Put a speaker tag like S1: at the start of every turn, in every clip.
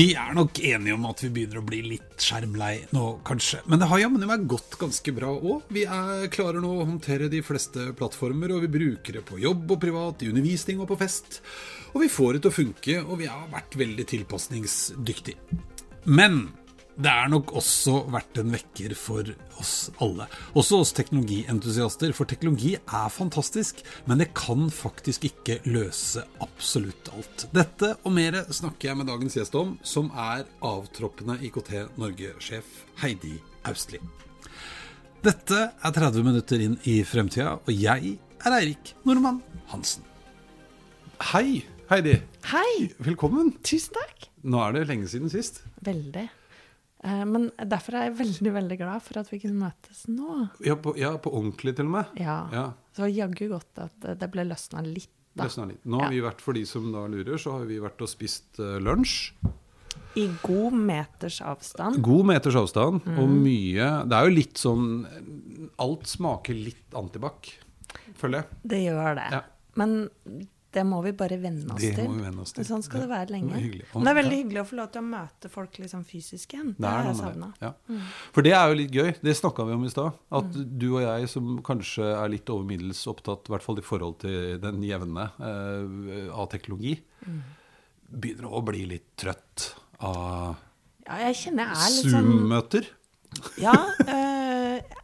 S1: Vi er nok enige om at vi begynner å bli litt skjermlei nå, kanskje. Men det har jammen meg gått ganske bra òg. Vi er klarer nå å håndtere de fleste plattformer, og vi bruker det på jobb og privat, i undervisning og på fest. Og vi får det til å funke, og vi har vært veldig tilpasningsdyktige. Men det er nok også vært en vekker for oss alle. Også oss teknologientusiaster, for teknologi er fantastisk, men det kan faktisk ikke løse absolutt alt. Dette og mer snakker jeg med dagens gjest om, som er avtroppende IKT Norge-sjef Heidi Austli. Dette er 30 minutter inn i fremtida, og jeg er Eirik Normann Hansen. Hei, Heidi.
S2: Hei!
S1: Velkommen.
S2: Tusen takk.
S1: Nå er det lenge siden sist.
S2: Veldig. Eh, Men derfor er jeg veldig veldig glad for at vi kunne møtes nå.
S1: Ja, på, ja, på ordentlig til og med.
S2: Ja.
S1: Ja,
S2: Så jaggu godt at det ble løsna litt, da.
S1: løsna litt. Nå har
S2: Ja.
S1: vi vært, for de som da lurer, så har vi vært og spist uh, lunsj.
S2: I god meters avstand.
S1: God meters avstand
S2: Mm.
S1: og mye Det er jo litt sånn Alt smaker litt antibac, føler jeg.
S2: Det gjør det.
S1: Ja.
S2: Men det må vi bare venne oss
S1: Det må vi venne oss til.
S2: Sånn skal det være lenge.
S1: det.
S2: Men det er veldig hyggelig å få lov til å møte folk liksom fysisk igjen. Det, har jeg savna.
S1: Ja. For det er jo litt gøy. Det snakka vi om i stad. At
S2: Mm.
S1: du og jeg som kanskje er litt over middels opptatt, i hvert fall i forhold til den jevne, uh, av teknologi,
S2: Mm.
S1: begynner å bli litt trøtt av
S2: Ja, jeg kjenner jeg er litt sånn Ja, eh, jeg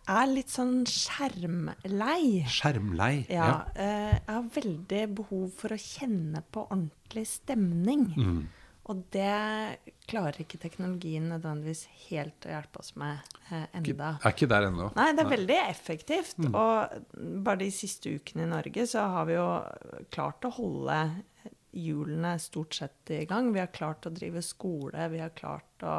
S2: er litt sånn skjermlei.
S1: Skjermlei.
S2: Ja, eh, jeg har veldig behov for å kjenne på ordentlig stemning.
S1: Mm.
S2: Og det klarer ikke teknologien nødvendigvis helt å hjelpe oss med eh, enda.
S1: Er ikke der ennå.
S2: Nei, det er veldig effektivt.
S1: Mm.
S2: Og bare de siste ukene i Norge så har vi jo klart å holde hjulene stort sett i gang. Vi har klart å drive skole, vi har klart å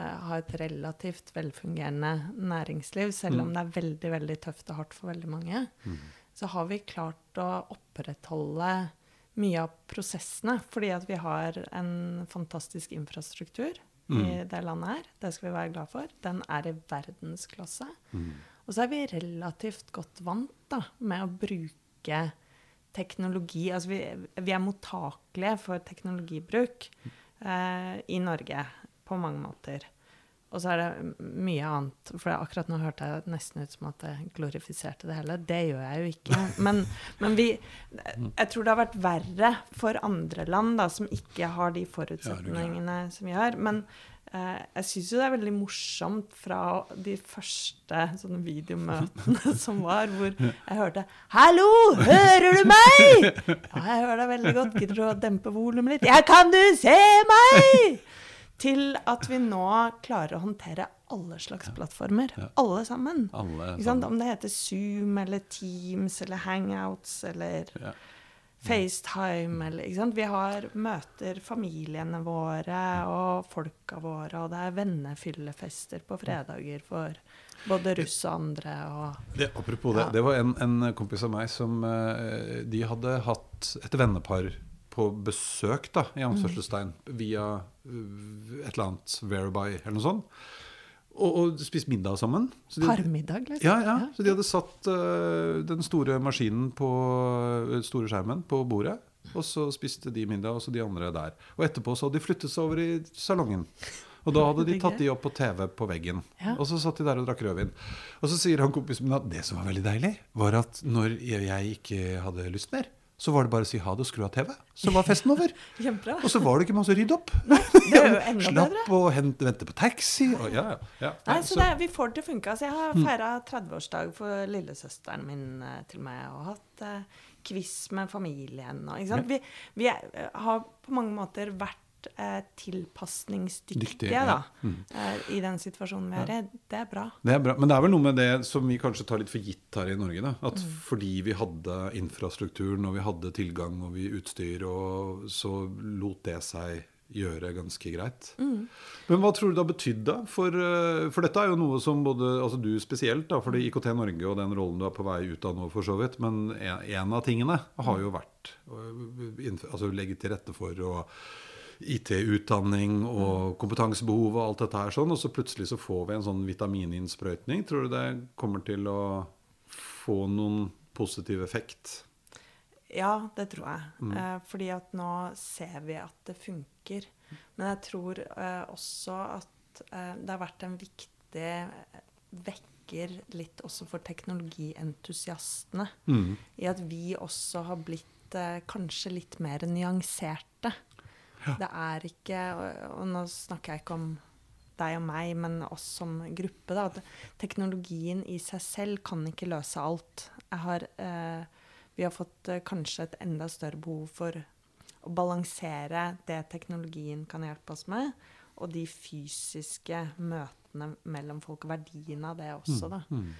S2: ha et relativt velfungerende næringsliv, selv
S1: Mm.
S2: om det er veldig, veldig tøft og hardt for veldig mange. Så har vi klart å opprettholde mye av prosessene, fordi at vi har en fantastisk infrastruktur i det landet her. Det skal vi være glad for. Den er i verdensklasse. Og så er vi relativt godt vant da, med å bruke teknologi. Altså vi, vi er mottakelige for teknologibruk eh, i Norge på mange måter. Og så er det mye annet. For akkurat nå hørte jeg nesten ut som at jeg glorifiserte det hele. Det gjør jeg jo ikke. Men, men vi Jeg tror det har vært verre for andre land da, som ikke har de forutsetningene som vi har. Men eh, jeg syns jo det er veldig morsomt fra de første sånne videomøtene som var, hvor jeg hørte 'Hallo, hører du meg?' 'Ja, jeg hører deg veldig godt. Gidder du å dempe volumet litt?' 'Ja, kan du se meg?' Til at vi nå klarer å håndtere alle slags plattformer. Alle sammen.
S1: Alle
S2: sant? Om det heter Zoom eller Teams eller Hangouts eller
S1: Ja.
S2: FaceTime eller? Vi har møter familiene våre og folka våre, og det er vennefyllefester på fredager for både russ og andre. Og
S1: Det, apropos det,
S2: Ja.
S1: det var en, en kompis av meg som eh, De hadde hatt et vennepar på besøk, da, i anførselstegn, via eh, et eller annet Whereby eller noe sånt. Og, og spist middag sammen. Så de-
S2: parmiddag, liksom.
S1: Ja, ja, så de hadde satt uh, den store maskinen på den store skjermen på bordet. Og så spiste de middag, og så de andre der. Og etterpå så hadde de flyttet seg over i salongen. Og da hadde de tatt de opp på TV på veggen.
S2: Ja.
S1: Og så satt de der og drakk rødvin. Og så sier han kompisen min at det som var veldig deilig, var at når jeg ikke hadde lyst mer, så var det bare å si ha det og skru av TV. Så var festen over.
S2: Kjempebra.
S1: Og så var det ikke masse å rydde opp.
S2: Det er jo enda
S1: Slapp
S2: bedre.
S1: å hente, vente på taxi. Og ja, ja, ja.
S2: Nei,
S1: så,
S2: så det, vi får det til å funke. Altså, jeg har feira 30-årsdag for lillesøsteren min eh, til meg, og hatt uh, quiz med familien. Og, ikke sant? Vi, vi er, har på mange måter vært eh, tilpasningsdyktige
S1: ja.
S2: da,
S1: Mm.
S2: eh, i den situasjonen vi er i. Det er bra.
S1: Det er bra. Men det er vel noe med det som vi kanskje tar litt for gitt her i Norge. Da. At
S2: Mm.
S1: fordi vi hadde infrastrukturen og vi hadde tilgang og vi utstyr, og så lot det seg gjøre ganske greit.
S2: Mm.
S1: Men hva tror du det har betydd, da? For, eh, for dette er jo noe som både altså du spesielt, da, fordi IKT Norge og den rollen du er på vei ut av nå, for så vidt. Men en en av tingene har jo vært å altså, legge til rette for å IT-utdanning og kompetansebehov og alt dette her sånn, og så plutselig så får vi en sånn vitamininnsprøytning. Tror du det kommer til å få noen positiv effekt?
S2: Ja, det tror jeg. Eh, fordi at nå ser vi at det funker. Men jeg tror eh, også at eh, det har vært en viktig vekker litt også for teknologientusiastene.
S1: Mm.
S2: I at vi også har blitt eh, kanskje litt mer nyanserte. Det er ikke og, og nå snakker jeg ikke om deg og meg, men oss som gruppe. Da, at teknologien i seg selv kan ikke løse alt. Har, eh, vi har fått eh, kanskje et enda større behov for å balansere det teknologien kan hjelpe oss med, og de fysiske møtene mellom folk, og verdien av det også. Da.
S1: Mm.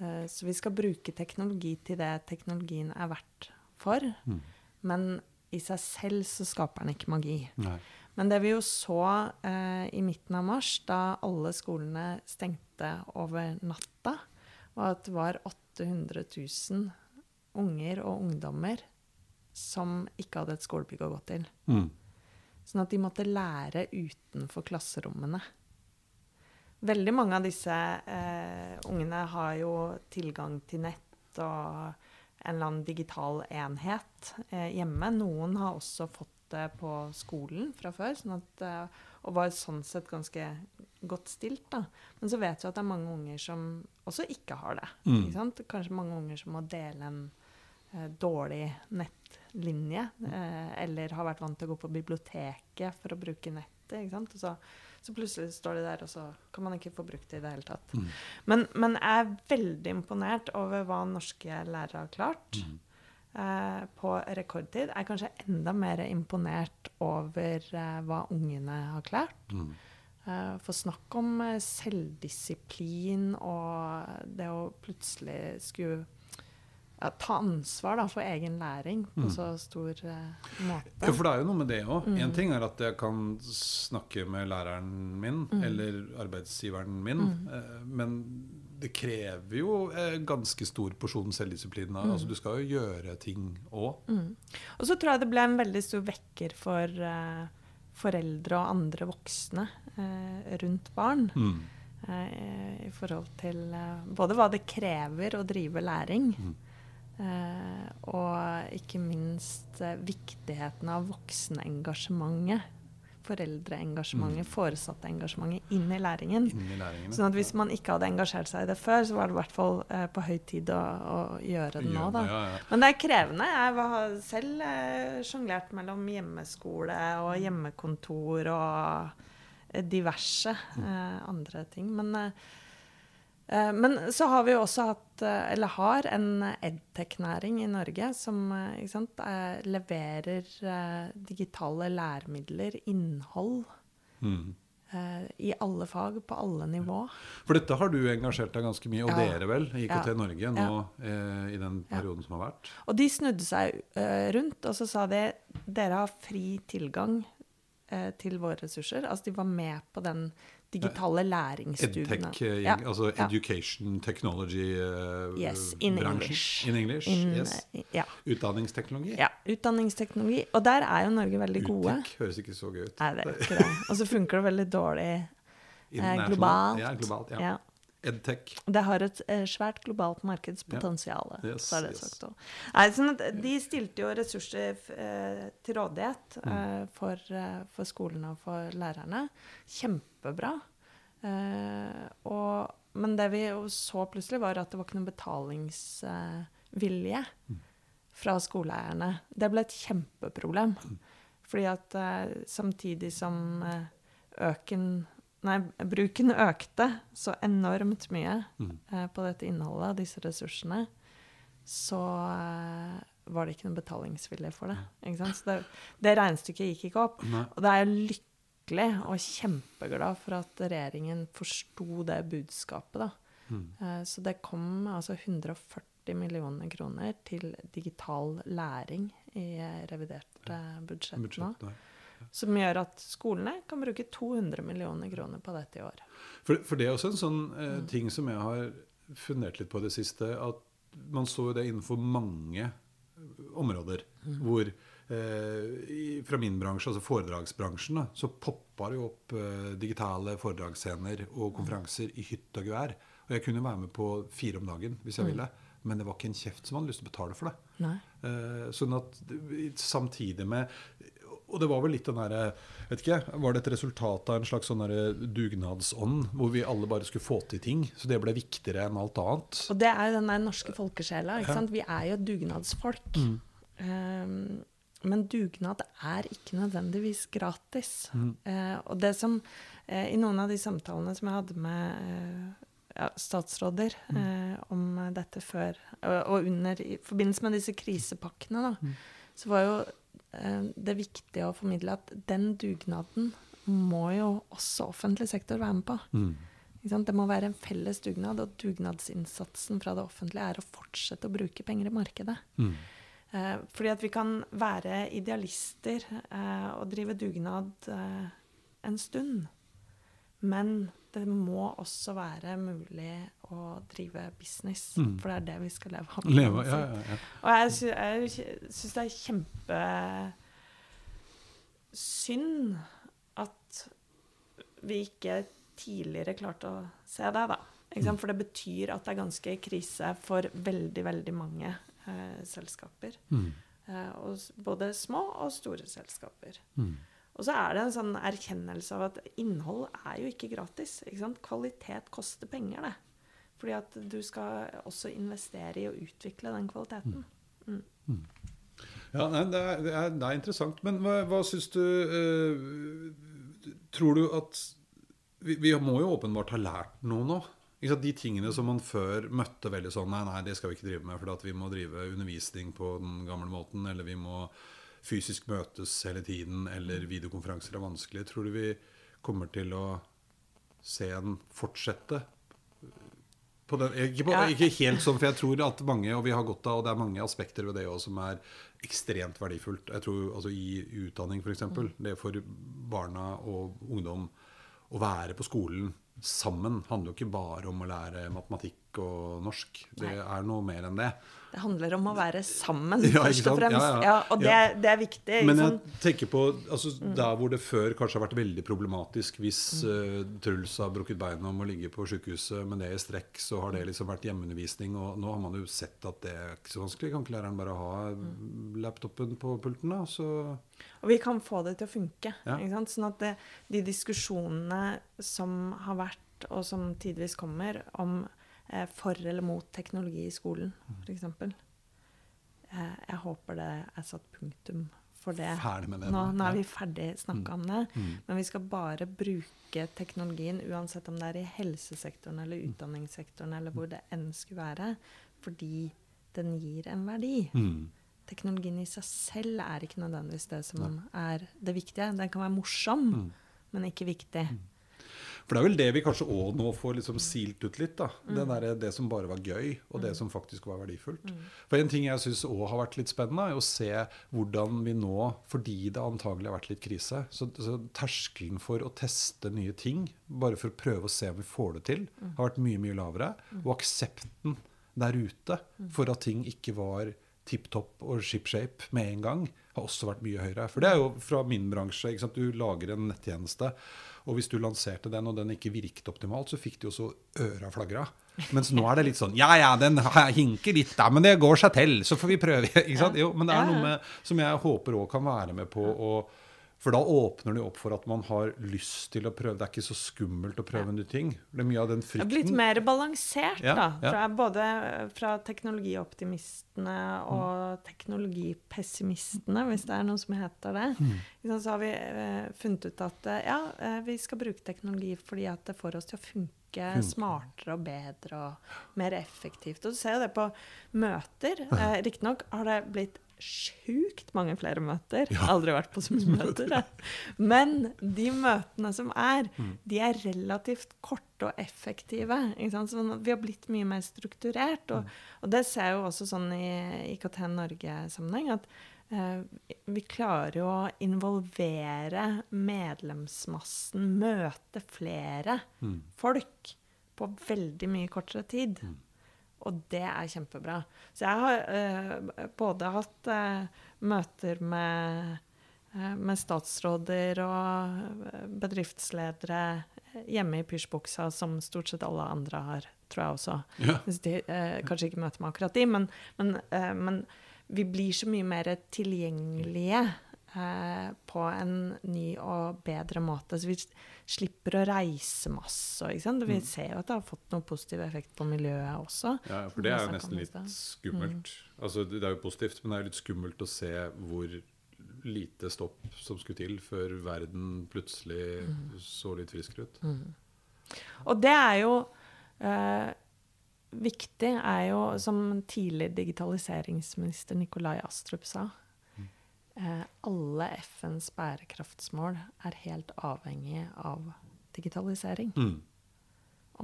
S2: Eh, Så vi skal bruke teknologi til det teknologien er verdt for.
S1: Mm.
S2: Men i seg selv så skaper den ikke magi.
S1: Nei.
S2: Men det vi jo så eh, i midten av mars, da alle skolene stengte over natta, var at det var 800 000 unger og ungdommer som ikke hadde et skolebygg å gå til.
S1: Mm.
S2: Sånn at de måtte lære utenfor klasserommene. Veldig mange av disse eh, ungene har jo tilgang til nett og en eller annen digital enhet eh, hjemme. Noen har også fått det på skolen fra før, sånn at, eh, og var sånn sett ganske godt stilt. Da. Men så vet vi at det er mange unger som også ikke har det.
S1: Mm.
S2: Ikke sant? Kanskje mange unger som må dele en eh, dårlig nettlinje, eh, eller har vært vant til å gå på biblioteket for å bruke nettet. Ikke sant? Og så, så plutselig står de der, og så kan man ikke få brukt det i det hele tatt.
S1: Mm.
S2: Men, men jeg er veldig imponert over hva norske lærere har klart
S1: Mm.
S2: eh, på rekordtid. Jeg er kanskje enda mer imponert over eh, hva ungene har klart.
S1: Mm.
S2: Uh, for snakk om eh, selvdisiplin og det å plutselig skulle ja, ta ansvar da, for egen læring på
S1: Mm.
S2: så stor uh, måte.
S1: Ja, for det er jo noe med det òg.
S2: Mm.
S1: Ting er at jeg kan snakke med læreren min
S2: Mm.
S1: eller arbeidsgiveren min, eh, men det krever jo eh, ganske stor porsjon selvdisiplin. da. Altså, du skal jo gjøre ting òg.
S2: Mm. Og så tror jeg det ble en veldig stor vekker for eh, foreldre og andre voksne eh, rundt barn.
S1: Mm.
S2: eh, I forhold til både hva det krever å drive læring,
S1: Mm.
S2: Eh, og ikke minst eh, viktigheten av voksenengasjementet. Foreldreengasjementet, foresatteengasjementet inn i læringen.
S1: Inn.
S2: Sånn at hvis man ikke hadde engasjert seg i det før, så var det i hvert fall eh, på høy tid å, å gjøre det nå, da.
S1: Ja, ja.
S2: Men det er krevende. Jeg har selv eh, sjonglert mellom hjemmeskole og hjemmekontor og diverse eh, andre ting. Men, eh, men så har vi jo også hatt, eh, eller har, en edtech-næring i Norge som eh, sant, eh, leverer eh, digitale læremidler, innhold,
S1: Mm.
S2: eh, i alle fag, på alle nivå.
S1: For dette har du engasjert deg ganske mye, og
S2: Ja.
S1: dere vel, i IKT
S2: Ja.
S1: Norge, nå ja. i den perioden som har vært.
S2: Og de snudde seg eh, rundt, og så sa de dere har fri tilgang eh, til våre ressurser. Altså de var med på den digitale læringsstudiene.
S1: Edtech, eh,
S2: Ja,
S1: altså education technology eh,
S2: Yes, in
S1: bransjen.
S2: English.
S1: In English,
S2: In,
S1: yes.
S2: eh, ja,
S1: Utdanningsteknologi.
S2: ja, utdanningsteknologi. Og der er jo Norge veldig gode.
S1: Uttek høres ikke så gøy ut.
S2: Nei, det er ikke det. Og så funker det veldig dårlig eh, globalt.
S1: Ja, globalt, ja. Edtech.
S2: Det har et eh, svært globalt markedspotensial.
S1: Ja. Yes, yes.
S2: Nei, sånn de stilte jo ressurser eh, til rådighet
S1: Mm.
S2: eh, for, for skolene og for lærerne. Kjempebra. Eh, og, men det vi jo så plutselig, var at det var ikke noen betalingsvilje
S1: Mm.
S2: fra skoleeierne. Det ble et kjempeproblem.
S1: Mm.
S2: Fordi at samtidig som øken Nei, bruken økte så enormt mye
S1: Mm.
S2: eh, på dette innholdet, disse ressursene, så, eh, var det ikke noen betalingsvilje for det. Så det, det regnestykket gikk ikke opp.
S1: Nei.
S2: Og det er jo lykkelig og kjempeglad for at regjeringen forsto det budskapet. da.
S1: Mm.
S2: Eh, Så det kom altså 140 millioner kroner til digital læring i eh, revidert eh, budsjett nå. Som gjør at skolene kan bruke 200 millioner kroner på dette i år.
S1: For, for det er også en sånn eh, ting som jeg har fundert litt på det siste. At man så jo det innenfor mange områder. Hvor eh, i, fra min bransje, altså foredragsbransjen, da, så poppa det jo opp eh, digitale foredragsscener og konferanser i hytt og gevær. Og jeg kunne være med på fire om dagen hvis jeg ville. Men det var ikke en kjeft som hadde lyst til å betale for det.
S2: Nei.
S1: Eh, sånn at samtidig med Og det var vel litt den derre Vet ikke, Var det et resultat av en slags sånn dugnadsånd, hvor vi alle bare skulle få til ting? Så det ble viktigere enn alt annet?
S2: Og det er jo den der norske folkesjela. ikke sant? Vi er jo dugnadsfolk. Um, men dugnad er ikke nødvendigvis gratis. Eh, og det som uh, I noen av de samtalene som jeg hadde med uh, ja, statsråder eh, om dette før, og, under, i forbindelse med disse krisepakkene, da, så var jo eh, det viktig å formidle at den dugnaden må jo også offentlig sektor være med på.
S1: Mm.
S2: Det må være en felles dugnad, og dugnadsinnsatsen fra det offentlige er å fortsette å bruke penger i markedet.
S1: Mm.
S2: Eh, fordi at vi kan være idealister eh, og drive dugnad eh, en stund. Men det må også være mulig å drive business,
S1: Mm.
S2: for det er det vi skal leve av.
S1: Leve, ja, ja, ja.
S2: Og jeg, sy jeg syns det er kjempesynd at vi ikke tidligere klarte å se det, da. Sant? For det betyr at det er ganske krise for veldig, veldig mange eh, selskaper.
S1: Mm.
S2: Eh, og både små og store selskaper.
S1: Mm.
S2: Og så er det en sånn erkjennelse av at innhold er jo ikke gratis. Ikke? Kvalitet koster penger, det. Fordi at du skal også investere i å utvikle den kvaliteten.
S1: Ja, nei, det, er, det, er, det er interessant. Men hva, hva syns du eh, Tror du at vi, vi må jo åpenbart ha lært noe nå. De tingene som man før møtte veldig sånn Nei, nei, det skal vi ikke drive med, for vi må drive undervisning på den gamle måten. Eller vi må fysisk møtes hele tiden. Eller videokonferanser er vanskelig. Tror du vi kommer til å se en fortsette på den, ikke, på, ikke helt sånn, for jeg tror at mange, og vi har godt av, og det er mange aspekter ved det også som er ekstremt verdifullt. Jeg tror altså I utdanning, f.eks. Det for barna og ungdom å være på skolen sammen handler jo ikke bare om å lære matematikk og norsk. Det
S2: Nei.
S1: er noe mer enn det.
S2: Det handler om å være sammen,
S1: Ja,
S2: først og fremst.
S1: Ja,
S2: Ja,
S1: ja.
S2: og det, det er viktig.
S1: Men jeg
S2: sånn.
S1: tenker på altså, der hvor det før kanskje har vært veldig problematisk hvis uh, Truls har brukket beina og må ligge på sykehuset med det i strekk, så har det liksom vært hjemmeundervisning. Og nå har man jo sett at det er ikke så vanskelig. Kan ikke læreren bare ha laptopen på pulten, da? Så
S2: Og vi kan få det til å funke. Sånn at det, de diskusjonene som har vært, og som tidvis kommer, om for eller mot teknologi i skolen, f.eks. Eh, jeg håper det er satt punktum for det.
S1: ferdig med det.
S2: Nå, nå er vi ferdig snakka om det.
S1: Mm.
S2: Men vi skal bare bruke teknologien, uansett om det er i helsesektoren eller utdanningssektoren eller hvor det enn skulle være, fordi den gir en verdi.
S1: Mm.
S2: Teknologien i seg selv er ikke nødvendigvis det som er det viktige. Den kan være morsom,
S1: Mm.
S2: men ikke viktig.
S1: For det er vel det vi kanskje òg nå får liksom silt ut litt. da.
S2: Mm.
S1: Det, der, det som bare var gøy, og det som faktisk var verdifullt. For En ting jeg syns òg har vært litt spennende, er å se hvordan vi nå, fordi det antagelig har vært litt krise, så, så terskelen for å teste nye ting, bare for å prøve å se om vi får det til, har vært mye, mye lavere. Og aksepten der ute for at ting ikke var tipp topp og ship shape med en gang, har også vært mye høyere. For det er jo fra min bransje. Du lager en nettjeneste, og hvis du lanserte den, og den ikke virket optimalt, så fikk du jo så øra flagra. Mens nå er det litt sånn Ja, ja, den hinker litt der, men det går seg til. Så får vi prøve. Jo, men det er noe med, som jeg håper òg kan være med på å For da åpner det opp for at man har lyst til å prøve. Det er ikke så skummelt å prøve nye ting. Det er mye av den frykten.
S2: blitt mer balansert,
S1: Ja,
S2: da.
S1: ja.
S2: Fra, både fra teknologioptimistene og teknologipessimistene, hvis det er noe som heter det.
S1: Mm.
S2: Så har vi eh, funnet ut at eh, ja, eh, vi skal bruke teknologi fordi at det får oss til å Funke. smartere og bedre og mer effektivt. Og du ser jo det på møter. Eh, Riktignok har det blitt sjukt mange flere møter.
S1: Ja.
S2: Aldri vært på så mye møter. jeg. Men de møtene som er,
S1: Mm.
S2: de er relativt korte og effektive. Sånn vi har blitt mye mer strukturert. Og, og det ser jeg jo også sånn i IKT Norge-sammenheng, at eh, vi klarer jo å involvere medlemsmassen, møte flere
S1: Mm.
S2: folk på veldig mye kortere tid.
S1: Mm.
S2: Og det er kjempebra. Så jeg har uh, både hatt uh, møter med, uh, med statsråder og bedriftsledere hjemme i pysjbuksa, som stort sett alle andre har, tror jeg også.
S1: Ja.
S2: De, kanskje ikke møter med akkurat de, men, men, men vi blir så mye mer tilgjengelige på en ny og bedre måte. Så vi slipper å reise masse. Sant? Vi
S1: Mm.
S2: ser jo at det har fått noen positiv effekt på miljøet også.
S1: Ja, for det er jo nesten litt
S2: skummelt.
S1: skummelt. Altså, det er jo positivt, men det er jo litt skummelt å se hvor lite stopp som skulle til før verden plutselig så litt friskere ut.
S2: Og det er jo eh, viktig, er jo som tidligere digitaliseringsminister Nikolai Astrup sa eh, Alle FNs bærekraftsmål er helt avhengig av digitalisering.
S1: Mm.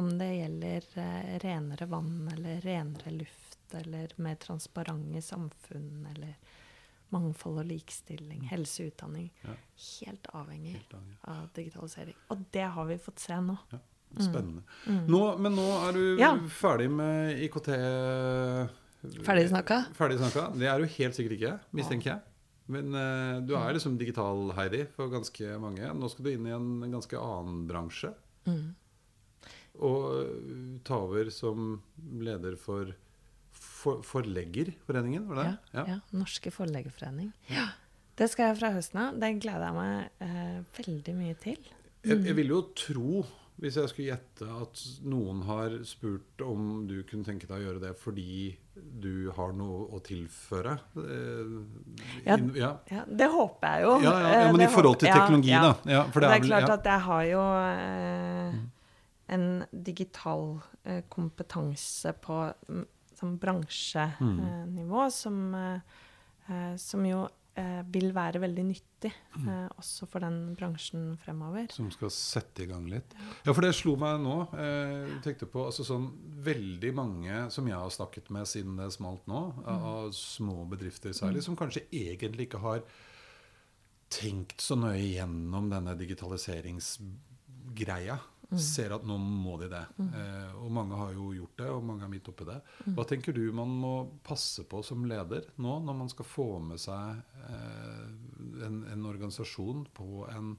S2: Om det gjelder eh, renere vann eller renere luft eller mer transparente samfunn eller mangfold og likestilling, helse og utdanning.
S1: Ja.
S2: Helt avhengig
S1: Helt avhengig.
S2: av digitalisering. Og det har vi fått se nå.
S1: Spennende.
S2: Mm.
S1: Nå, men nå er du
S2: Ja.
S1: ferdig med IKT
S2: Ferdig snakka?
S1: Ferdig snakka. Det er du helt sikkert ikke, mistenker jeg. Men uh, du
S2: Mm.
S1: er liksom digital-Heidi for ganske mange. Nå skal du inn i en ganske annen bransje.
S2: Mm.
S1: Og eh, ta over som leder for, for Forleggerforeningen, var det
S2: Ja,
S1: det?
S2: ja. Norske Forleggerforening. Ja. Det skal jeg fra høsten av. Det gleder jeg meg eh, veldig mye til.
S1: Jeg, jeg vil jo tro, hvis jeg skulle gjette, at noen har spurt om du kunne tenke deg å gjøre det fordi du har noe å tilføre. Eh,
S2: Ja,
S1: ja.
S2: Ja, det håper jeg jo.
S1: Ja, ja,
S2: Eh,
S1: men
S2: det
S1: i forhold til teknologi,
S2: ja.
S1: da. Ja, for
S2: det er klart at jeg har jo eh, en digital eh, kompetanse på mm, sånn bransjenivå som, eh, eh, som jo eh, vil være veldig nyttig
S1: Mm.
S2: eh, også for den bransjen fremover.
S1: Som skal sette i gang litt. Ja, for det slo meg nå. Eh, tenkte på altså sånn Veldig mange som jeg har snakket med siden det smalt nå, av, av små bedrifter særlig, som kanskje egentlig ikke har tenkt så nøye gjennom denne digitaliseringsgreia. Ser at nå må de det. Eh, og mange har jo gjort det, og mange er midt oppi det. Hva tenker du man må passe på som leder nå, når man skal få med seg eh, en, en organisasjon på en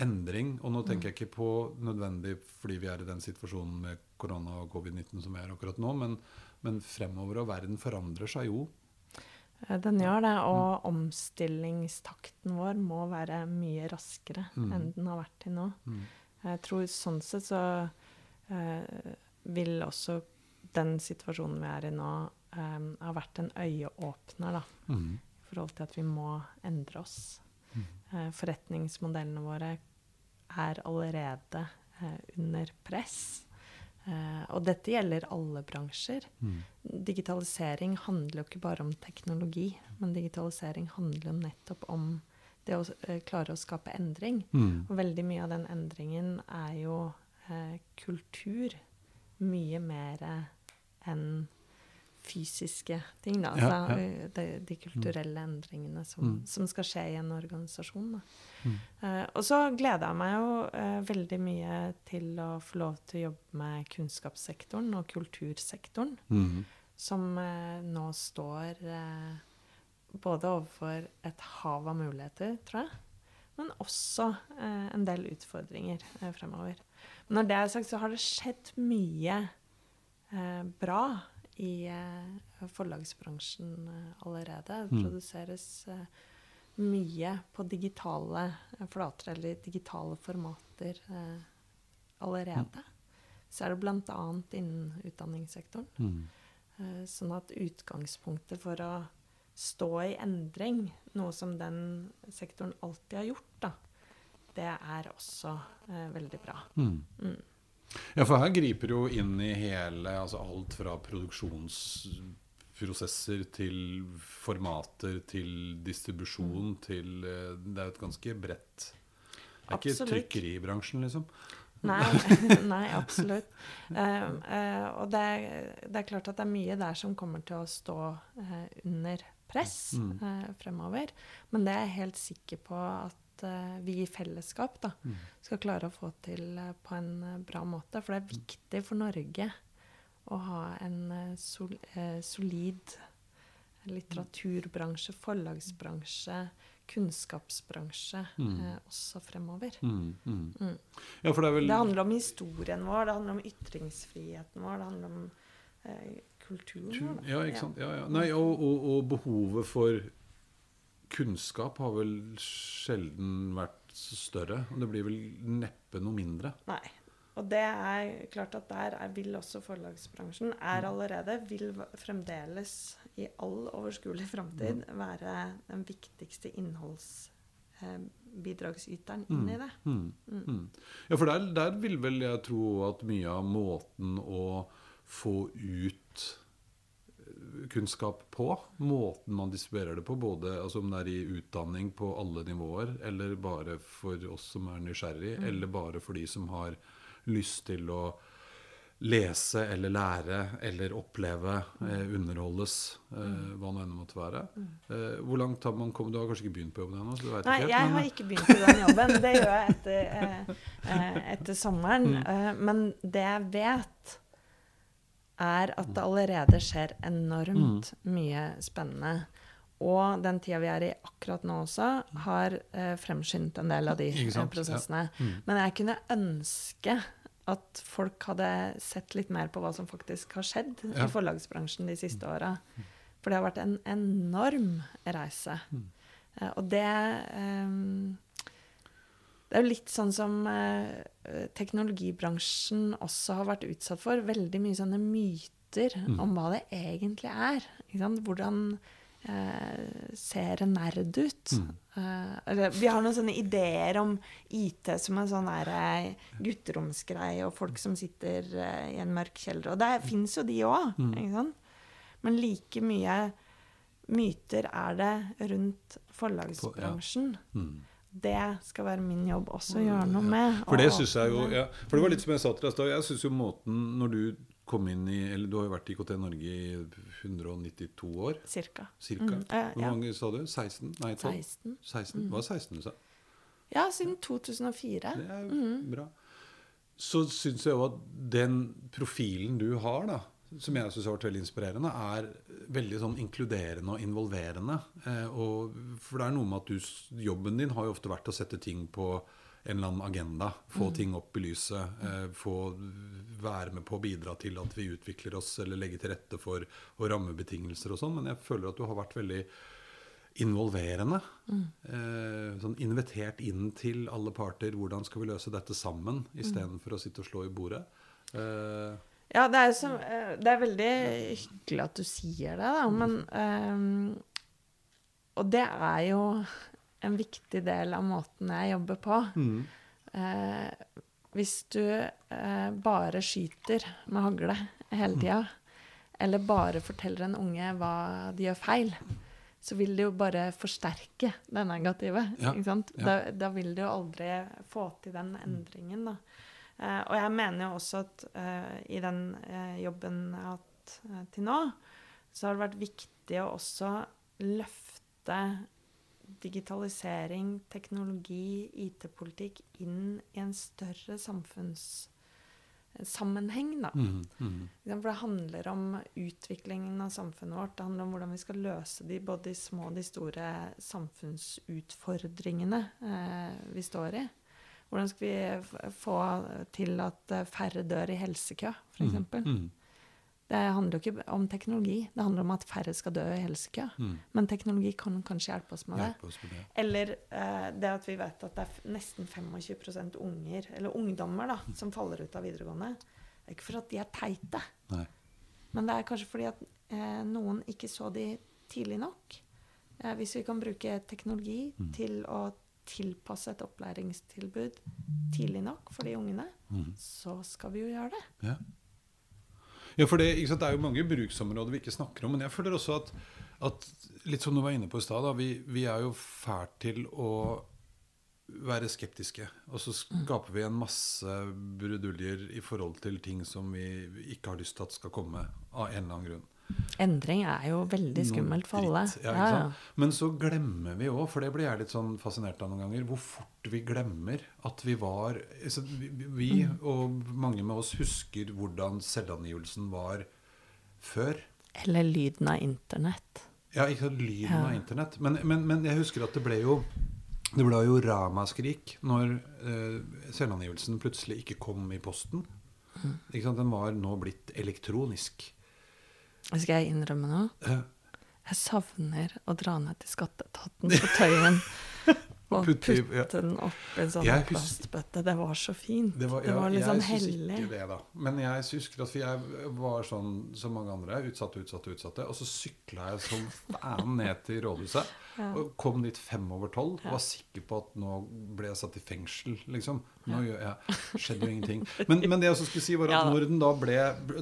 S1: endring. Og nå tenker jeg ikke på nødvendig fordi vi er i den situasjonen med korona og covid-19 som vi er akkurat nå, men, men fremover, og verden forandrer seg jo.
S2: Eh, Den gjør det, og omstillingstakten vår må være mye raskere
S1: Mm.
S2: enn den har vært til nå. Jeg tror sånn sett så eh, vil også den situasjonen vi er i nå, eh, ha vært en øyeåpner, da.
S1: Mm.
S2: I forhold til at vi må endre oss. Eh, forretningsmodellene våre er allerede eh, under press. Eh, og dette gjelder alle bransjer.
S1: Mm.
S2: Digitalisering handler jo ikke bare om teknologi, men digitalisering handler nettopp om det å eh, klare å skape endring.
S1: Mm.
S2: Og veldig mye av den endringen er jo eh, kultur. Mye mer enn fysiske ting, da.
S1: Ja,
S2: Altså,
S1: ja.
S2: eh, De, de kulturelle endringene som,
S1: Mm.
S2: som skal skje i en organisasjon.
S1: Mm.
S2: Eh, og så gleder jeg meg jo eh, veldig mye til å få lov til å jobbe med kunnskapssektoren og kultursektoren,
S1: Mm.
S2: som eh, nå står eh, både overfor et hav av muligheter, tror jeg, men også eh, en del utfordringer eh, fremover. Men når det er sagt, så har det skjedd mye eh, bra i eh, forlagsbransjen eh, allerede. Det
S1: Mm.
S2: produseres eh, mye på digitale flater eller digitale formater allerede. Så er det bl.a. innen utdanningssektoren.
S1: Mm.
S2: Eh, sånn at utgangspunktet for å stå i endring, noe som den sektoren alltid har gjort, da, det er også eh, veldig bra.
S1: Mm.
S2: Mm.
S1: Ja, for her griper jo inn i hele Altså alt fra produksjonsprosesser til formater til distribusjon til eh, Det er jo et ganske bredt Det er ikke trykkeribransjen, liksom.
S2: Nei, nei absolutt. Uh, uh, og det, det er klart at det er mye der som kommer til å stå uh, under press
S1: Mm.
S2: eh, fremover. Men det er jeg helt sikker på at eh, vi i fellesskap da,
S1: Mm.
S2: skal klare å få til eh, på en eh, bra måte. For det er viktig for Norge å ha en eh, sol, eh, solid litteraturbransje, forlagsbransje, kunnskapsbransje
S1: Mm.
S2: eh, også fremover.
S1: Mm, mm.
S2: Mm.
S1: Ja, for det er vel
S2: Det handler om historien vår, det handler om ytringsfriheten vår, det handler om eh, kulturen.
S1: Ja, ikke sant. Ja, ja. Nei, og, og, og behovet for kunnskap har vel sjelden vært større. Og det blir vel neppe noe mindre.
S2: Nei. Og det er klart at der er, vil også forlagsbransjen er allerede, vil fremdeles i all overskuelig framtid være den viktigste innholdsbidragsyteren inn i det.
S1: Mm. Mm. Ja, for der, der vil vel jeg tro at mye av måten å få ut eh, kunnskap på, måten man distribuerer det på, både altså om det er i utdanning på alle nivåer, eller bare for oss som er nysgjerrig, eller bare for de som har lyst til å lese eller lære eller oppleve, eh, underholdes, eh, hva nå enn det måtte være. Eh, hvor langt har man kommet? Du har kanskje ikke begynt på jobben ennå?
S2: Nei,
S1: ikke helt,
S2: jeg
S1: men-
S2: har ikke begynt på den jobben. Det gjør jeg etter, eh, eh, etter sommeren. Eh, men det jeg vet, er at det allerede skjer enormt mye spennende. Og den tida vi er i akkurat nå også, har eh, fremskyndt en del av de eh,
S1: sant?
S2: prosessene.
S1: Mm.
S2: Men jeg kunne ønske at folk hadde sett litt mer på hva som faktisk har skjedd
S1: Ja.
S2: i forlagsbransjen de siste åra. For det har vært en enorm reise. Eh, og det eh, Det er jo litt sånn som eh, teknologibransjen også har vært utsatt for. Veldig mye sånne myter om hva det egentlig er. Ikke sant? Hvordan eh, ser en nerd ut? Eh, eller, vi har noen sånne ideer om IT som en sånn der, eh, gutteromsgreie, og folk som sitter eh, i en mørk kjeller. Og det fins jo de òg. Men like mye myter er det rundt forlagsbransjen.
S1: Mm.
S2: Det skal være min jobb også å gjøre noe med.
S1: For det syns jeg jo ja, For det var litt som jeg sa til deg i stad. Jeg syns jo måten når du kom inn i Eller du har jo vært i IKT Norge i 192 år,
S2: Cirka.
S1: cirka.
S2: Mm, eh,
S1: Hvor
S2: ja.
S1: mange sa du? 16? Nei, 12?
S2: 16.
S1: 16. Hva var 16 du sa?
S2: Ja, siden 2004.
S1: Det er
S2: Mm.
S1: bra. Så syns jeg jo at den profilen du har, da, som jeg syns har vært veldig inspirerende, er veldig sånn inkluderende og involverende. Eh, og, for det er noe med at du, jobben din har jo ofte vært å sette ting på en eller annen agenda. Få ting opp i lyset. Eh, få være med på å bidra til at vi utvikler oss eller legger til rette for og rammebetingelser og sånn. Men jeg føler at du har vært veldig involverende. Eh, sånn invitert inn til alle parter. Hvordan skal vi løse dette sammen, istedenfor å sitte og slå i bordet. Eh,
S2: Ja, det er, som, eh, det er veldig hyggelig at du sier det, da, men um, Og det er jo en viktig del av måten jeg jobber på. Eh, hvis du uh, bare skyter med hagle hele tida, eller bare forteller en unge hva de gjør feil, så vil det jo bare forsterke det negative.
S1: Ja, ja.
S2: Da, da vil du jo aldri få til den endringen, da. Eh, og jeg mener jo også at eh, i den eh, jobben jeg har hatt til nå, så har det vært viktig å også løfte digitalisering, teknologi, IT-politikk inn i en større samfunnssammenheng, da.
S1: mm, mm,
S2: For det handler om utviklingen av samfunnet vårt. Det handler om hvordan vi skal løse de, både de små og de store samfunnsutfordringene eh, vi står i. Hvordan skal vi få til at eh, færre dør i helsekø, f.eks.?
S1: mm.
S2: Det handler jo ikke om teknologi. Det handler om at færre skal dø i helsekø.
S1: Mm.
S2: Men teknologi kan kanskje hjelpe oss med det.
S1: Hjelpe oss med det.
S2: Eller eh, det at vi vet at det er nesten 25% unger, eller ungdommer, da, som faller ut av videregående. Det er ikke for at de er teite,
S1: Nei.
S2: men det er kanskje fordi at eh, noen ikke så de tidlig nok. Eh, hvis vi kan bruke teknologi
S1: Mm.
S2: til å tilpasse et opplæringstilbud tidlig nok for de ungene,
S1: Mm.
S2: så skal vi jo gjøre det.
S1: Ja. ja, for det, sant, det er jo mange bruksområder vi ikke snakker om. Men jeg føler også at, at litt som du var inne på i stad, vi, vi er jo fælt til å være skeptiske. Og så skaper vi en masse bruduljer i forhold til ting som vi ikke har lyst til at skal komme av en eller annen grunn.
S2: Endring er jo veldig skummelt for alle.
S1: Ja, ja. sant? Men så glemmer vi òg, for det blir jeg litt sånn fascinert av noen ganger, hvor fort vi glemmer at vi var altså, Vi,
S2: Mm.
S1: og mange med oss husker hvordan selvangivelsen var før.
S2: Eller lyden av internett.
S1: Ja, ikke sant, lyden
S2: Ja.
S1: av internett. Men, men, men jeg husker at det ble jo det ble jo ramaskrik når eh, selvangivelsen plutselig ikke kom i posten.
S2: Mm.
S1: Den var nå blitt elektronisk.
S2: Skal jeg innrømme noe?
S1: Ja.
S2: Jeg savner å dra ned til skatteetaten på Tøyen og
S1: Putte
S2: putte
S1: ja.
S2: den oppi en sånn plastbøtte. Det var så fint.
S1: Det var,
S2: det
S1: ja,
S2: var sånn
S1: jeg syns
S2: hellig.
S1: det. Men jeg husker at jeg var sånn som mange andre. Utsatte, utsatte, utsatte. Og så sykla jeg som faen ned til rådhuset.
S2: Ja.
S1: Og kom dit fem over tolv. Var sikker på at nå ble jeg satt i fengsel, liksom. Nå skjedde jo ingenting. Men, men det jeg også skulle si, var at.
S2: Mm.
S1: når den da ble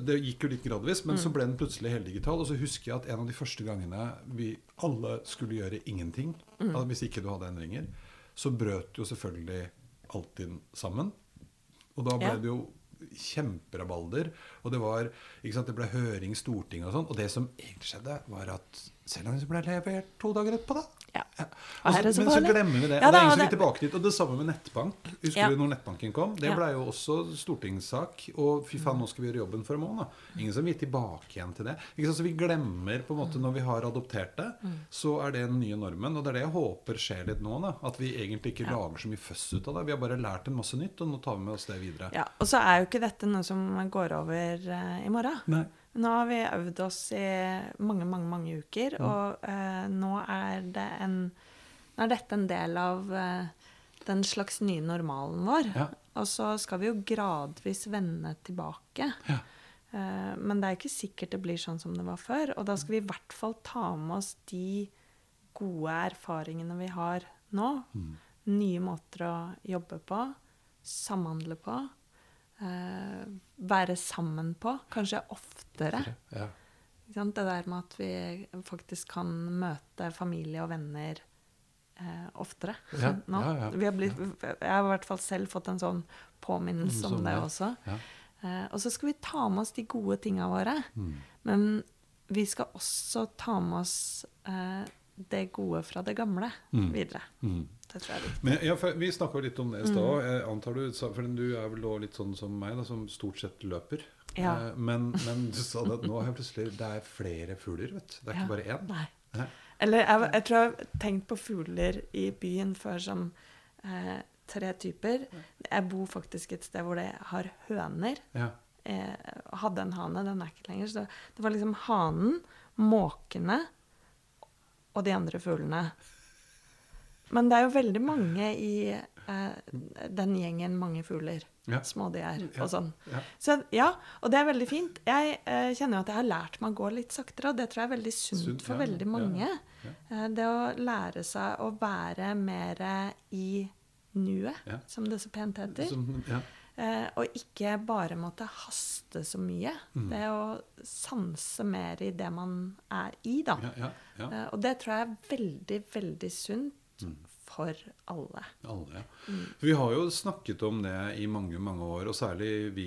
S1: Det gikk jo litt gradvis, men så ble den plutselig heldigital. Og så husker jeg at en av de første gangene vi alle skulle gjøre ingenting,
S2: Mm.
S1: at hvis ikke du hadde endringer, så brøt jo selvfølgelig Altinn sammen. Og da ble
S2: Ja.
S1: det jo kjemperabalder. Og det var, ikke sant, det ble høring, storting og sånn. Og det som egentlig skjedde, var at selv om det ble levert to dager etterpå, da.
S2: Ja.
S1: Ja.
S2: Og
S1: Og
S2: er det
S1: så,
S2: så
S1: men så glemmer vi det.
S2: Ja,
S1: og det er ingen som vil tilbake dit. Og det samme med nettbank. Husker
S2: Ja.
S1: du når nettbanken kom? Det ble jo også stortingssak. Og fy faen, nå skal vi gjøre jobben for en måned. Ingen som vil tilbake igjen til det. Så vi glemmer på en måte når vi har adoptert det,
S2: Mm.
S1: så er det den nye normen. Og det er det jeg håper skjer litt nå. da At vi egentlig ikke lager så mye føss ut av det. Vi har bare lært en masse nytt, og nå tar vi med oss det videre.
S2: Ja, og så er jo ikke dette noe som går over uh, i morgen.
S1: Nei.
S2: Nå har vi øvd oss i mange, mange mange uker, og eh, nå er det en Nå er dette en del av eh, den slags nye normalen vår.
S1: Ja.
S2: Og så skal vi jo gradvis vende tilbake.
S1: Ja.
S2: Eh, men det er ikke sikkert det blir sånn som det var før. Og da skal vi i hvert fall ta med oss de gode erfaringene vi har nå.
S1: Mm.
S2: Nye måter å jobbe på, samhandle på. Eh, være sammen på, kanskje oftere.
S1: Ja.
S2: Ikke sant? Det der med at vi faktisk kan møte familie og venner eh, oftere
S1: Ja,
S2: nå.
S1: ja, ja.
S2: Vi har blitt, jeg har i hvert fall selv fått en sånn påminnelse om
S1: sånn,
S2: det også. Eh, og så skal vi ta med oss de gode tinga våre.
S1: Mm.
S2: Men vi skal også ta med oss eh, det gode fra det gamle
S1: Mm.
S2: videre.
S1: Mm.
S2: Det tror jeg er viktig.
S1: Men ja, Vi snakka litt om det i stad
S2: Mm.
S1: òg. Antar du, for du er vel også litt sånn som meg, da, som stort sett løper.
S2: Ja.
S1: Eh, Men, men du sa det at nå har jeg plutselig Det er flere fugler, vet du. Det er ikke bare én.
S2: Nei.
S1: Nei.
S2: Eller jeg, jeg tror jeg har tenkt på fugler i byen før som eh, tre typer. Jeg bor faktisk et sted hvor det har høner.
S1: Ja.
S2: Eh, hadde en hane, den er ikke lenger. Så det var liksom hanen, måkene og de andre fuglene. Men det er jo veldig mange i eh, den gjengen mange fugler.
S1: Ja.
S2: Er, og sånn.
S1: Ja.
S2: Så ja, og det er veldig fint. Jeg eh, kjenner jo at jeg har lært meg å gå litt saktere, og det tror jeg er veldig sunt,
S1: Sunt,
S2: for veldig mange. Eh, det å lære seg å være mer i nuet, som det så pent heter.
S1: Som, ja.
S2: Eh, og ikke bare måtte haste så mye.
S1: Mm.
S2: Det å sanse mer i det man er i, da.
S1: Ja, ja, ja.
S2: Eh, og det tror jeg er veldig, veldig sunt
S1: Mm.
S2: for alle.
S1: Alle, ja.
S2: Mm.
S1: Vi har jo snakket om det i mange mange år, og særlig vi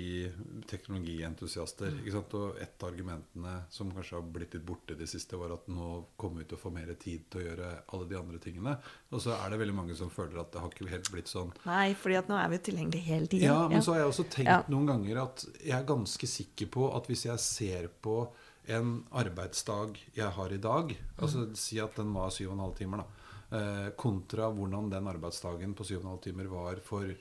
S1: teknologientusiaster.
S2: Mm.
S1: Og et av argumentene som kanskje har blitt litt borte de siste, var at nå kommer vi til å få mer tid til å gjøre alle de andre tingene. Og så er det veldig mange som føler at det har ikke helt blitt sånn.
S2: Nei, fordi at nå er vi tilgjengelige hele tiden.
S1: Ja, men så har jeg også tenkt
S2: Ja.
S1: noen ganger at jeg er ganske sikker på at hvis jeg ser på en arbeidsdag jeg har i dag, altså si at den var 7,5 timer, da, kontra hvordan den arbeidsdagen på 7,5 timer var for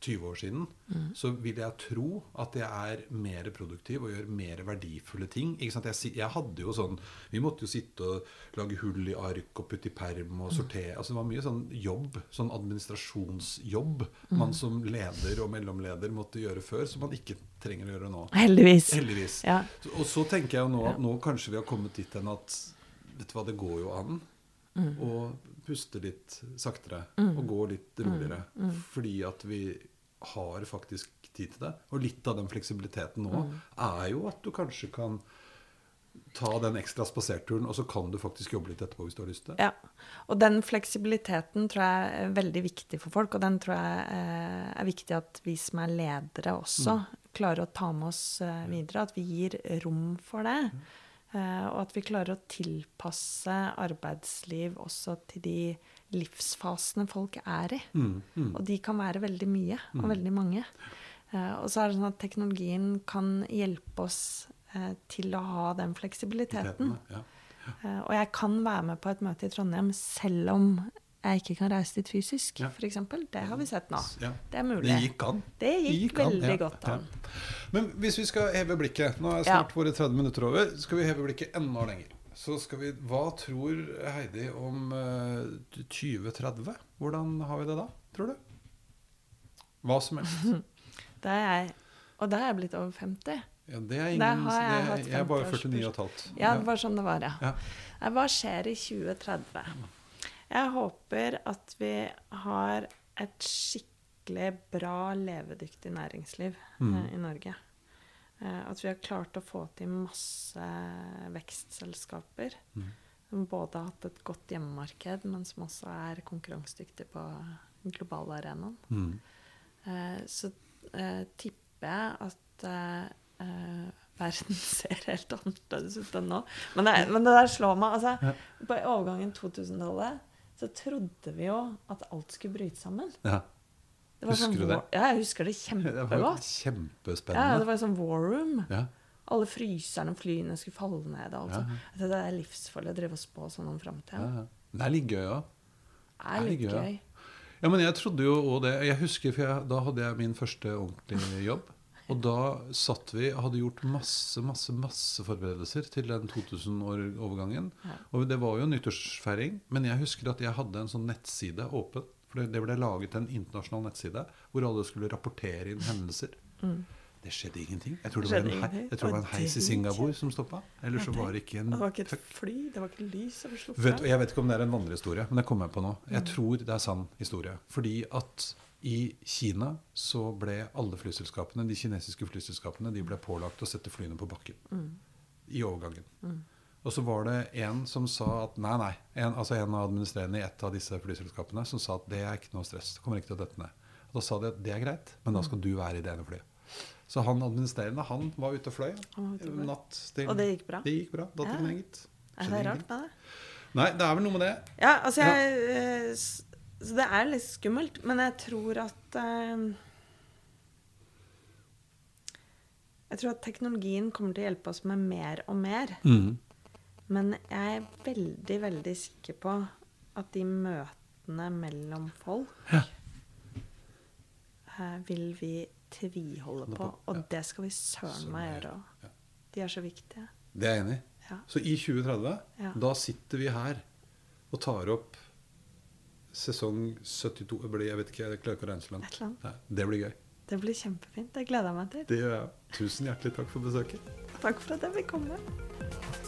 S1: 20 år siden,
S2: Mm.
S1: så vil jeg tro at jeg er mer produktiv og gjør mer verdifulle ting. Jeg, jeg hadde jo sånn Vi måtte jo sitte og lage hull i ark og putte i perm
S2: Mm.
S1: og sortere. Altså Det var mye sånn jobb, sånn administrasjonsjobb,
S2: Mm.
S1: man som leder og mellomleder måtte gjøre før, som man ikke trenger å gjøre nå.
S2: Heldigvis.
S1: Heldigvis.
S2: Ja.
S1: Og så tenker jeg jo nå at nå kanskje vi har kommet dit hen at Vet du hva, det går jo an
S2: Mm.
S1: Og puste litt saktere og gå litt roligere.
S2: Mm.
S1: Fordi at vi har faktisk tid til det. Og litt av den fleksibiliteten nå
S2: Mm.
S1: er jo at du kanskje kan ta den ekstra spaserturen, og så kan du faktisk jobbe litt etterpå hvis du har lyst til det.
S2: Ja. Og den fleksibiliteten tror jeg er veldig viktig for folk, og den tror jeg eh, er viktig at vi som er ledere også klarer å ta med oss eh, videre. At vi gir rom for det. Eh, og at vi klarer å tilpasse arbeidsliv også til de livsfasene folk er i.
S1: Mm, mm.
S2: Og de kan være veldig mye, og veldig mange. Eh, og så er det sånn at teknologien kan hjelpe oss eh, til å ha den fleksibiliteten.
S1: Ja.
S2: Eh, og jeg kan være med på et møte i Trondheim selv om jeg ikke kan reise dit fysisk,
S1: Ja.
S2: for eksempel. Det har vi sett nå.
S1: Ja.
S2: Det er mulig.
S1: Det gikk an.
S2: Det gikk veldig
S1: ja,
S2: godt
S1: ja.
S2: an.
S1: Men hvis vi skal heve blikket Nå er
S2: Ja.
S1: snart våre 30 minutter over. Skal vi heve blikket enda lenger? Så skal vi, Hva tror Heidi om uh, 2030? Hvordan har vi det da, tror du? Hva som helst.
S2: Da er jeg, og da er jeg blitt over 50.
S1: Ja, det er ingen
S2: det har jeg
S1: det,
S2: jeg,
S1: Jeg er bare
S2: 50-årsbursdag.
S1: 49 og et halvt.
S2: Ja, det var sånn det var, ja.
S1: Ja.
S2: Hva skjer i 2030? Jeg håper at vi har et skikkelig bra, levedyktig næringsliv
S1: Mm.
S2: eh, i Norge. Eh, at vi har klart å få til masse vekstselskaper.
S1: Mm.
S2: Som både har hatt et godt hjemmemarked, men som også er konkurransedyktige på den globale arenaen.
S1: Mm.
S2: Eh, så eh, tipper jeg at verden ser helt annerledes ut enn nå. Men det, men det der slår meg. Altså,
S1: Ja.
S2: På overgangen 2000-tallet så trodde vi jo at alt skulle bryte sammen.
S1: Ja.
S2: Det var
S1: Husker
S2: sånn
S1: du det?
S2: Ja, jeg husker det
S1: Det var
S2: kjempespennende. Ja, det var sånn war room.
S1: Ja.
S2: Alle fryserne og flyene skulle falle ned. Altså.
S1: Ja,
S2: Det er livsfarlig å drive og spå sånn om
S1: Ja,
S2: framtida.
S1: ja. Det er litt gøy òg.
S2: Det er litt
S1: gøy. Ja, men jeg trodde jo òg det. Jeg husker, for jeg, da hadde jeg min første ordentlige jobb. Og da satt vi hadde gjort masse, masse, masse forberedelser til den 2000-overgangen.
S2: Ja.
S1: Og det var jo nyttårsfeiring. Men jeg husker at jeg hadde en sånn nettside åpen. For det- ble laget en internasjonal nettside hvor alle skulle rapportere inn hendelser.
S2: Mm.
S1: Det skjedde ingenting. Jeg tror det
S2: Det
S1: var en, jeg tror det var en heis i Singapore som stoppa. Eller så var det ikke en
S2: Det var ikke et fly, det var ikke lys over
S1: du, jeg vet ikke om det er en vandrehistorie, men det kommer jeg på nå.
S2: Mm.
S1: Jeg tror det er sann historie. Fordi at i Kina så ble alle flyselskapene, de kinesiske flyselskapene de ble pålagt å sette flyene på bakken
S2: Mm.
S1: i overgangen. Og så var det en som sa at nei, nei. En, altså en av administrerende i et av disse flyselskapene som sa at det er ikke noe stress. Det kommer ikke til å dette ned. Og da sa de at det er greit, men da skal du være i det ene flyet. Så han administrerende han var ute og fløy.
S2: Og.
S1: Natt til
S2: Og det gikk bra?
S1: Det gikk bra. Da
S2: Ja.
S1: gitt.
S2: Er det rart med det?
S1: Nei, det er vel noe med det.
S2: Ja, altså jeg eh, s- Så det er litt skummelt, men jeg tror at eh, Jeg tror at teknologien kommer til å hjelpe oss med mer og mer.
S1: Mm.
S2: Men jeg er veldig, veldig sikker på at de møtene mellom folk
S1: Ja.
S2: eh, vil vi tviholde på. Og
S1: ja.
S2: det skal vi søren meg gjøre òg.
S1: Ja.
S2: De er så viktige.
S1: Det er jeg enig i. Så i 2030,
S2: Ja.
S1: da sitter vi her og tar opp sesong 72 det blir, Jeg vet ikke, jeg klarer ikke å regne så langt. Nei, det blir gøy.
S2: Det blir kjempefint. Det gleder jeg meg til.
S1: Det gjør jeg. Tusen hjertelig takk for besøket.
S2: Takk for at jeg fikk komme.